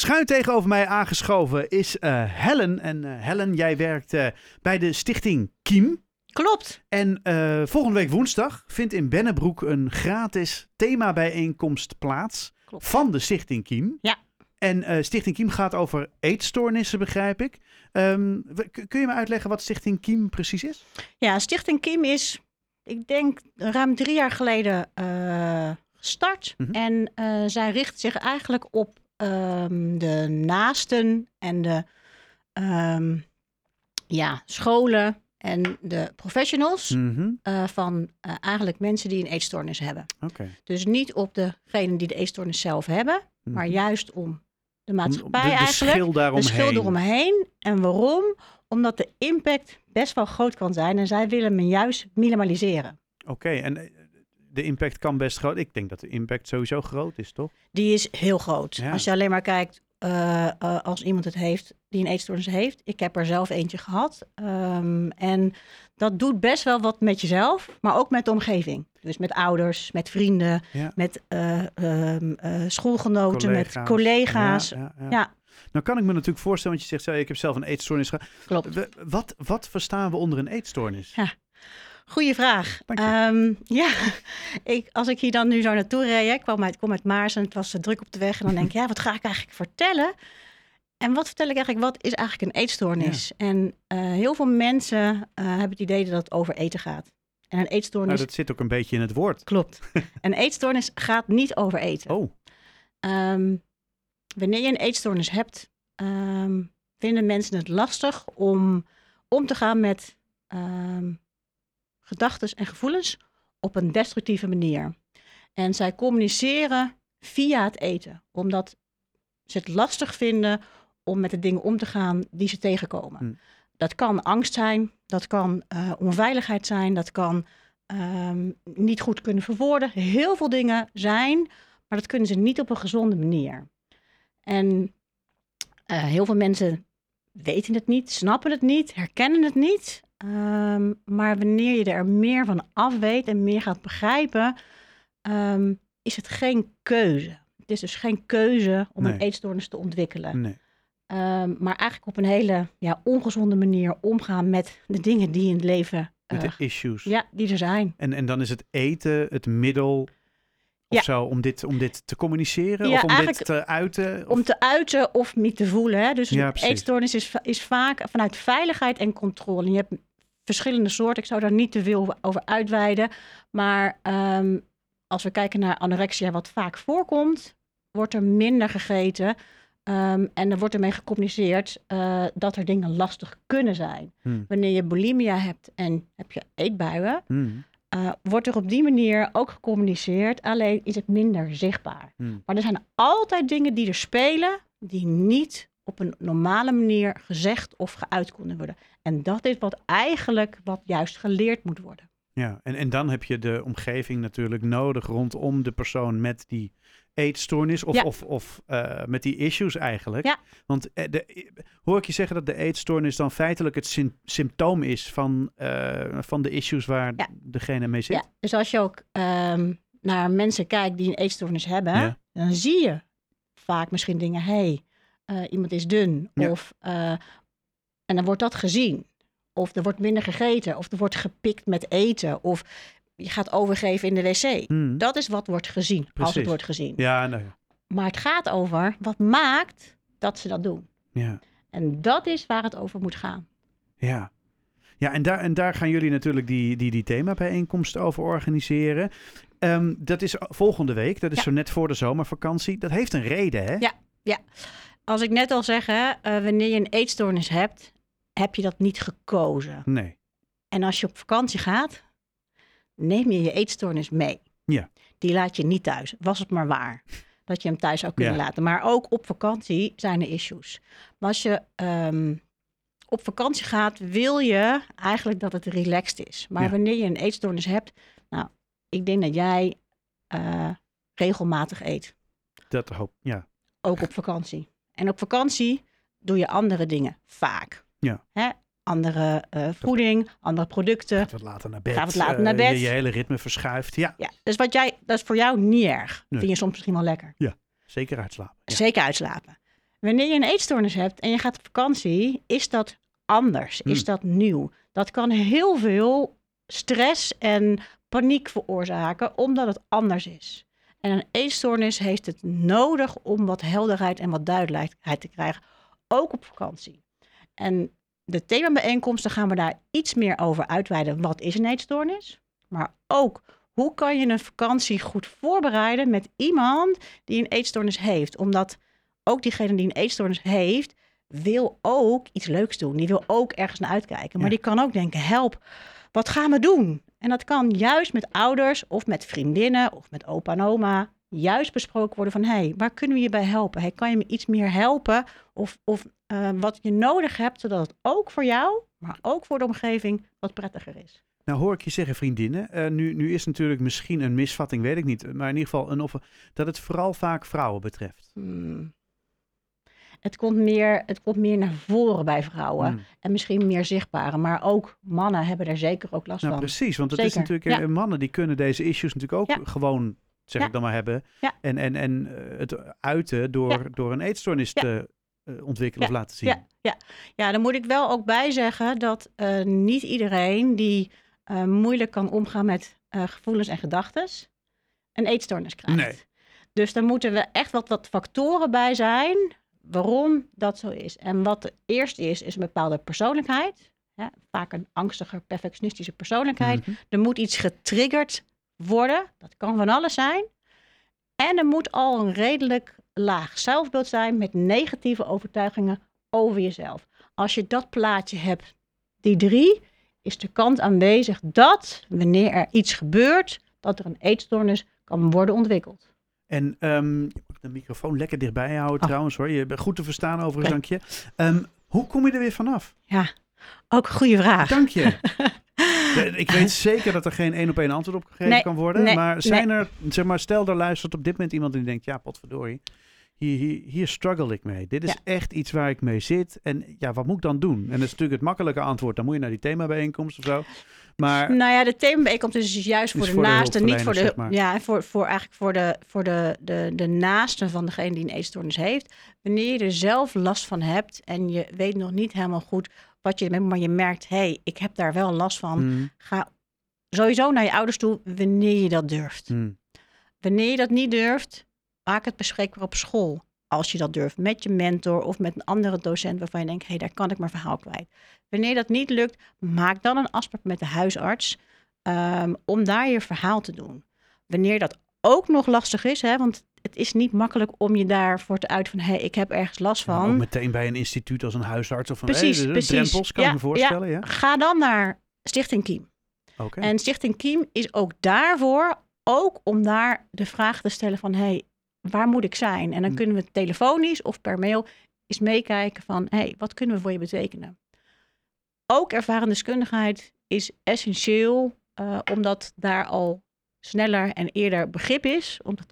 Schuin tegenover mij aangeschoven is uh, Helen. En uh, Helen, jij werkt uh, bij de stichting Kiem. Klopt. En volgende week woensdag vindt in Bennebroek een gratis themabijeenkomst plaats Klopt. van de stichting Kiem. Ja. En Stichting Kiem gaat over eetstoornissen, begrijp ik. Um, kun je me uitleggen wat Stichting Kiem precies is? Ja, Stichting Kiem is, ik denk, ruim drie jaar geleden gestart. Mhm. En zij richt zich eigenlijk op um, de naasten en de um, ja, scholen en de professionals Mhm. uh, van uh, eigenlijk mensen die een eetstoornis hebben. Dus niet op degenen die de eetstoornis zelf hebben, maar Mhm. juist om de maatschappij de, de eigenlijk. schil daaromheen. de schil eromheen. En waarom? Omdat de impact best wel groot kan zijn en zij willen hem juist minimaliseren. Oké, en eh, de impact kan best groot. Ik denk dat de impact sowieso groot is, toch? Die is heel groot. Ja. Als je alleen maar kijkt eh, eh, als iemand het heeft die een eetstoornis heeft. Ik heb er zelf eentje gehad. Ehm, en dat doet best wel wat met jezelf, maar ook met de omgeving. Dus met ouders, met vrienden, Ja. met eh, ehm, eh, schoolgenoten, met collega's. Ja. Nou kan ik me natuurlijk voorstellen, want je zegt, ik heb zelf een eetstoornis gehad. Klopt. Wat, wat verstaan we onder een eetstoornis? Ja. Goeie vraag. Ehm, ja, ik, als ik hier dan nu zo naartoe reed, ik kwam uit, kom uit Maars en het was druk op de weg. En dan denk ik, ja, wat ga ik eigenlijk vertellen? En wat vertel ik eigenlijk, wat is eigenlijk een eetstoornis? En eh, heel veel mensen eh, hebben het idee dat het over eten gaat. En een eetstoornis, Nou, dat zit ook een beetje in het woord. klopt. een eetstoornis gaat niet over eten. Oh, Ehm, wanneer je een eetstoornis hebt, ehm, vinden mensen het lastig om om te gaan met gedachten en gevoelens op een destructieve manier. En zij communiceren via het eten, omdat ze het lastig vinden om met de dingen om te gaan die ze tegenkomen. Hmm. Dat kan angst zijn, dat kan eh, onveiligheid zijn, dat kan ehm, niet goed kunnen verwoorden. Heel veel dingen zijn, maar dat kunnen ze niet op een gezonde manier. En eh, heel veel mensen weten het niet, snappen het niet, herkennen het niet. Ehm, maar wanneer je er meer van af weet en meer gaat begrijpen, ehm, is het geen keuze. Het is dus geen keuze om Nee. een eetstoornis te ontwikkelen. nee. Ehm, maar eigenlijk op een hele ja, ongezonde manier omgaan met de dingen die in het leven Met eh, de issues. ja, die er zijn. En, en dan is het eten het middel of Ja. zo om dit, om dit te communiceren Ja, of om dit te uiten? Of... Om te uiten of niet te voelen. Hè? Dus Ja, eetstoornis is, is vaak vanuit veiligheid en controle. En je hebt verschillende soorten. Ik zou daar niet te veel over- uitweiden. Maar ehm, als we kijken naar anorexia, wat vaak voorkomt, wordt er minder gegeten. Ehm, en er wordt ermee gecommuniceerd eh, dat er dingen lastig kunnen zijn. Hmm. Wanneer je bulimia hebt en heb je eetbuien, Hmm. eh, wordt er op die manier ook gecommuniceerd. Alleen is het minder zichtbaar. Hmm. Maar er zijn altijd dingen die er spelen die niet op een normale manier gezegd of geuit kunnen worden. En dat is wat eigenlijk wat juist geleerd moet worden. Ja, en, en dan heb je de omgeving natuurlijk nodig rondom de persoon met die eetstoornis of, Ja. of, of eh, met die issues eigenlijk. Ja. Want eh, de, hoor ik je zeggen dat de eetstoornis dan feitelijk het sym- symptoom is van, eh, van de issues waar Ja. degene mee zit? Ja, dus als je ook ehm, naar mensen kijkt die een eetstoornis hebben, dan zie je vaak misschien dingen. hey, eh, iemand is dun. Ja. Of, eh, en dan wordt dat gezien. Of er wordt minder gegeten. Of er wordt gepikt met eten. Of je gaat overgeven in de wc. Hmm. Dat is wat wordt gezien, als het wordt gezien. Ja, nou ja. Maar het gaat over wat maakt dat ze dat doen. ja. En dat is waar het over moet gaan. Ja. Ja, en daar, en daar gaan jullie natuurlijk die, die, die themabijeenkomst over organiseren. Ehm, dat is volgende week, dat is Ja. zo net voor de zomervakantie. Dat heeft een reden, hè? Ja. Als ik net al zeg, hè, eh, wanneer je een eetstoornis hebt, heb je dat niet gekozen. Nee. En als je op vakantie gaat, neem je je eetstoornis mee. Ja. Die laat je niet thuis. Was het maar waar. Dat je hem thuis zou kunnen Ja. laten. Maar ook op vakantie zijn er issues. Maar als je ehm, op vakantie gaat, wil je eigenlijk dat het relaxed is. Maar Ja. wanneer je een eetstoornis hebt, nou, ik denk dat jij eh, regelmatig eet. Dat hoop ja. Ook op vakantie. En op vakantie doe je andere dingen vaak. Ja. Hè? Andere eh, voeding, andere producten. Gaat wat later naar bed. Gaat wat later eh, naar bed. Je, je hele ritme verschuift. Ja, Ja, dus wat jij, dat is voor jou niet erg. Nee. Vind je soms misschien wel lekker. zeker uitslapen. Ja. Zeker uitslapen. Wanneer je een eetstoornis hebt en je gaat op vakantie, is dat anders, is Hmm. dat nieuw. Dat kan heel veel stress en paniek veroorzaken, omdat het anders is. En een eetstoornis heeft het nodig om wat helderheid en wat duidelijkheid te krijgen, ook op vakantie. En de themabijeenkomsten gaan we daar iets meer over uitweiden. Wat is een eetstoornis? Maar ook, hoe kan je een vakantie goed voorbereiden met iemand die een eetstoornis heeft? Omdat ook diegene die een eetstoornis heeft, wil ook iets leuks doen. Die wil ook ergens naar uitkijken. Maar Ja. die kan ook denken, help, wat gaan we doen? En dat kan juist met ouders of met vriendinnen of met opa en oma juist besproken worden van, hé, hey, waar kunnen we je bij helpen? Hey, kan je me iets meer helpen? Of, of eh, wat je nodig hebt, zodat het ook voor jou, maar ook voor de omgeving wat prettiger is. Nou hoor ik je zeggen, vriendinnen. eh, nu, nu is natuurlijk misschien een misvatting, weet ik niet. Maar in ieder geval een offer. Dat het vooral vaak vrouwen betreft. Hmm. Het, komt meer, het komt meer naar voren bij vrouwen. Hmm. En misschien meer zichtbare. Maar ook mannen hebben er zeker ook last Nou van. precies, want het is natuurlijk, eh, ja. mannen die kunnen deze issues natuurlijk ook Ja. gewoon, zeg Ja. ik dan maar, hebben. En, en, en eh, het uiten door, door een eetstoornis te eh, ontwikkelen of laten zien. Ja, ja. ja, dan moet ik wel ook bij zeggen dat niet iedereen die moeilijk kan omgaan met gevoelens en gedachten, een eetstoornis krijgt. Nee. Dus daar moeten we echt wat, wat factoren bij zijn waarom dat zo is. En wat de eerste is, is een bepaalde persoonlijkheid. Ja, vaak een angstige, perfectionistische persoonlijkheid. Mhm. Er moet iets getriggerd worden. Dat kan van alles zijn. En er moet al een redelijk laag zelfbeeld zijn met negatieve overtuigingen over jezelf. Als je dat plaatje hebt, die drie, is de kans aanwezig dat wanneer er iets gebeurt, dat er een eetstoornis kan worden ontwikkeld. En ehm, de microfoon lekker dichtbij houden Oh. trouwens hoor. Je bent goed te verstaan overigens, dank je. Ehm, hoe kom je er weer vanaf? Ja, ook een goede vraag. Dank je. Ik weet zeker dat er geen één op één antwoord op gegeven Nee, kan worden. nee, maar zijn er, zeg maar, stel er luistert op dit moment iemand die denkt, ja, potverdorie. Hier, hier, hier struggle ik mee. Dit is Ja. echt iets waar ik mee zit. En ja, wat moet ik dan doen? En dat is natuurlijk het makkelijke antwoord. Dan moet je naar die themabijeenkomst of zo. Maar Nou ja, de themabijeenkomst is dus juist voor Is de voor naasten, niet voor de, zeg maar. ja, voor, voor eigenlijk voor de, voor de, de, de naasten van degene die een eetstoornis heeft. Wanneer je er zelf last van hebt en je weet nog niet helemaal goed wat je maar je merkt, hé, hey, ik heb daar wel last van. Hmm, Ga sowieso naar je ouders toe wanneer je dat durft. hmm. Wanneer je dat niet durft, maak het bespreekbaar op school. Als je dat durft, met je mentor of met een andere docent waarvan je denkt, hé, hey, daar kan ik mijn verhaal kwijt. Wanneer dat niet lukt, maak dan een afspraak met de huisarts ehm, om daar je verhaal te doen. Wanneer dat ook nog lastig is, hè, want het is niet makkelijk om je daarvoor te uit van, hé, hey, ik heb ergens last van. meteen bij een instituut als een huisarts of van Precies, hey, precies. drempels, kan ik Ja, me voorstellen. Ja, Ga dan naar Stichting Kiem. Oké. En Stichting Kiem is ook daarvoor, ook om daar de vraag te stellen van, hé, hey, waar moet ik zijn? En dan Hm. kunnen we telefonisch of per mail eens meekijken van, hé, hey, wat kunnen we voor je betekenen? Ook ervaringsdeskundigheid is essentieel, eh, omdat daar al sneller en eerder begrip is, omdat,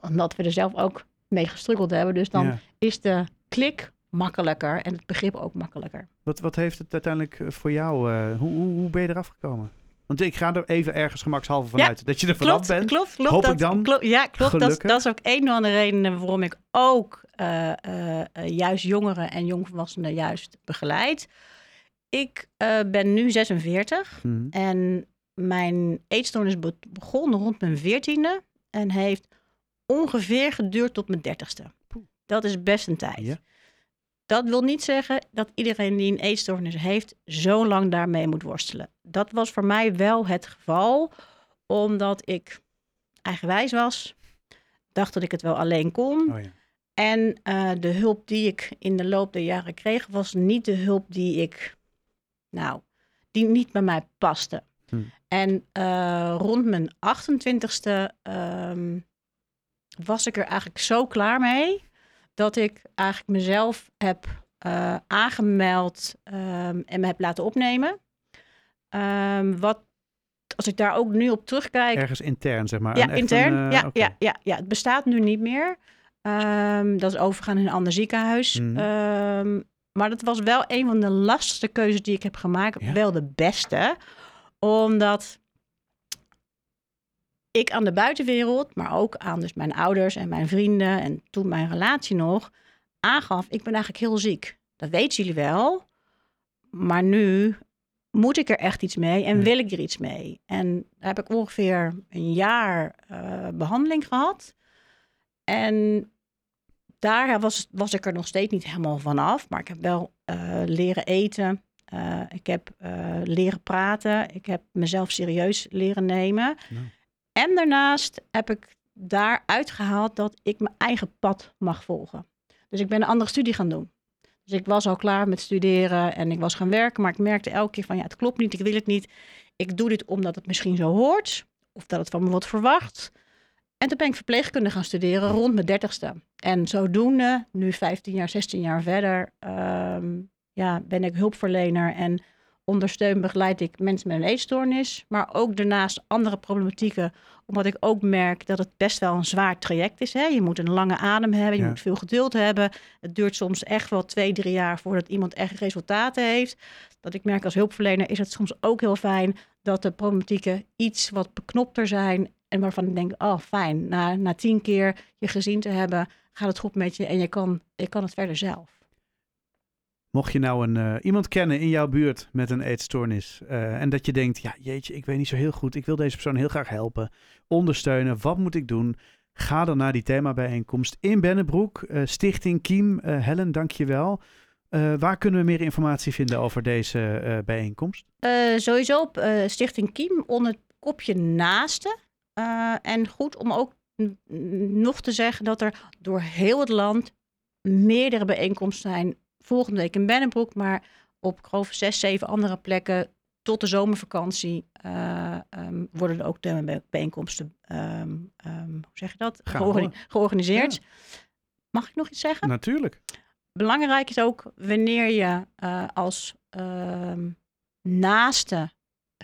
omdat we er zelf ook mee gestruggeld hebben. Dus dan Ja. is de klik makkelijker en het begrip ook makkelijker. Wat, wat heeft het uiteindelijk eh, voor jou, eh, hoe, hoe, hoe ben je eraf gekomen? Want ik ga er even ergens gemakshalve vanuit dat je er vanaf klopt, bent. Klopt, klopt. Hoop dat, ik dan. Klopt, ja, klopt. Dat, dat is ook een van de redenen waarom ik ook eh, eh, eh, juist jongeren en jongvolwassenen juist begeleid. Ik ben nu 46 Mhm. en mijn eetstoornis be- begon rond mijn 14e en heeft ongeveer geduurd tot mijn 30ste. Poeh. Dat is best een tijd. Ja. Dat wil niet zeggen dat iedereen die een eetstoornis heeft zo lang daarmee moet worstelen. Dat was voor mij wel het geval, omdat ik eigenwijs was, dacht dat ik het wel alleen kon. Oh, ja. En eh, de hulp die ik in de loop der jaren kreeg, was niet de hulp die ik, nou, die niet bij mij paste. Hm. En eh, rond mijn 28ste ehm, was ik er eigenlijk zo klaar mee dat ik eigenlijk mezelf heb eh, aangemeld ehm, en me heb laten opnemen. Ehm, wat, als ik daar ook nu op terugkijk, Ergens intern, zeg maar. ja, Een intern. een, eh, ja, ja, ja, ja, het bestaat nu niet meer. Ehm, dat is overgegaan in een ander ziekenhuis. Mhm. Maar dat was wel een van de lastigste keuzes die ik heb gemaakt. Ja. Wel de beste. Omdat ik aan de buitenwereld, maar ook aan dus mijn ouders en mijn vrienden en toen mijn relatie nog, aangaf, ik ben eigenlijk heel ziek. Dat weten jullie wel. Maar nu moet ik er echt iets mee en wil ik er iets mee. En daar heb ik ongeveer een jaar eh, behandeling gehad. En daar was, was ik er nog steeds niet helemaal vanaf. Maar ik heb wel eh, leren eten. Eh, ik heb leren praten. Ik heb mezelf serieus leren nemen. Nou. En daarnaast heb ik daaruit gehaald dat ik mijn eigen pad mag volgen. Dus ik ben een andere studie gaan doen. Dus ik was al klaar met studeren en ik was gaan werken. Maar ik merkte elke keer van ja, het klopt niet, ik wil het niet. Ik doe dit omdat het misschien zo hoort. Of dat het van me wordt verwacht. En toen ben ik verpleegkunde gaan studeren rond mijn dertigste. En zodoende, nu 15 jaar, 16 jaar verder, ehm, ja, ben ik hulpverlener en ondersteun, begeleid ik mensen met een eetstoornis. Maar ook daarnaast andere problematieken, omdat ik ook merk dat het best wel een zwaar traject is. Hè? Je moet een lange adem hebben, je Ja. moet veel geduld hebben. Het duurt soms echt wel twee, drie jaar voordat iemand echt resultaten heeft. Dat ik merk als hulpverlener is het soms ook heel fijn dat de problematieken iets wat beknopter zijn. En waarvan ik denk, oh fijn, na, na tien keer je gezien te hebben, gaat het goed met je en je kan, je kan het verder zelf. Mocht je nou een, eh, iemand kennen in jouw buurt met een eetstoornis eh, en dat je denkt, ja jeetje, ik weet niet zo heel goed, ik wil deze persoon heel graag helpen, ondersteunen, wat moet ik doen? Ga dan naar die themabijeenkomst in Bennebroek, eh, Stichting Kiem. Helen, dank je wel. Waar kunnen we meer informatie vinden over deze bijeenkomst? Sowieso op Stichting Kiem onder het kopje naaste. Eh, en goed om ook nog te zeggen dat er door heel het land meerdere bijeenkomsten zijn. Volgende week in Bennenbroek, maar op geloof zes, zeven andere plekken tot de zomervakantie eh, ehm, worden er ook themabijeenkomsten, ehm ehm, hoe zeg je dat, georganiseerd. Mag ik nog iets zeggen? Natuurlijk. belangrijk is ook wanneer je eh, als naaste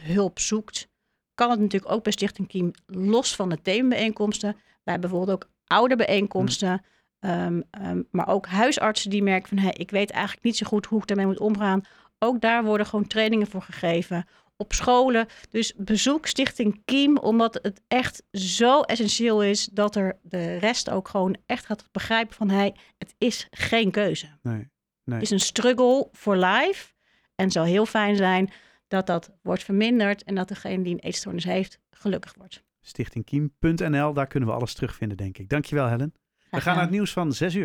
hulp zoekt, kan het natuurlijk ook bij Stichting Kiem los van de themabijeenkomsten. Wij hebben bijvoorbeeld ook ouderbijeenkomsten, ehm, ehm, maar ook huisartsen die merken van hey, ik weet eigenlijk niet zo goed hoe ik daarmee moet omgaan. Ook daar worden gewoon trainingen voor gegeven. Op scholen. Dus bezoek Stichting Kiem, omdat het echt zo essentieel is dat er de rest ook gewoon echt gaat begrijpen van hey, het is geen keuze. Nee. Nee. Het is een struggle for life. En het zou heel fijn zijn dat dat wordt verminderd en dat degene die een eetstoornis heeft gelukkig wordt. Stichtingkiem.nl, daar kunnen we alles terugvinden, denk ik. Dankjewel, Helen. We gaan naar het nieuws van 6 uur.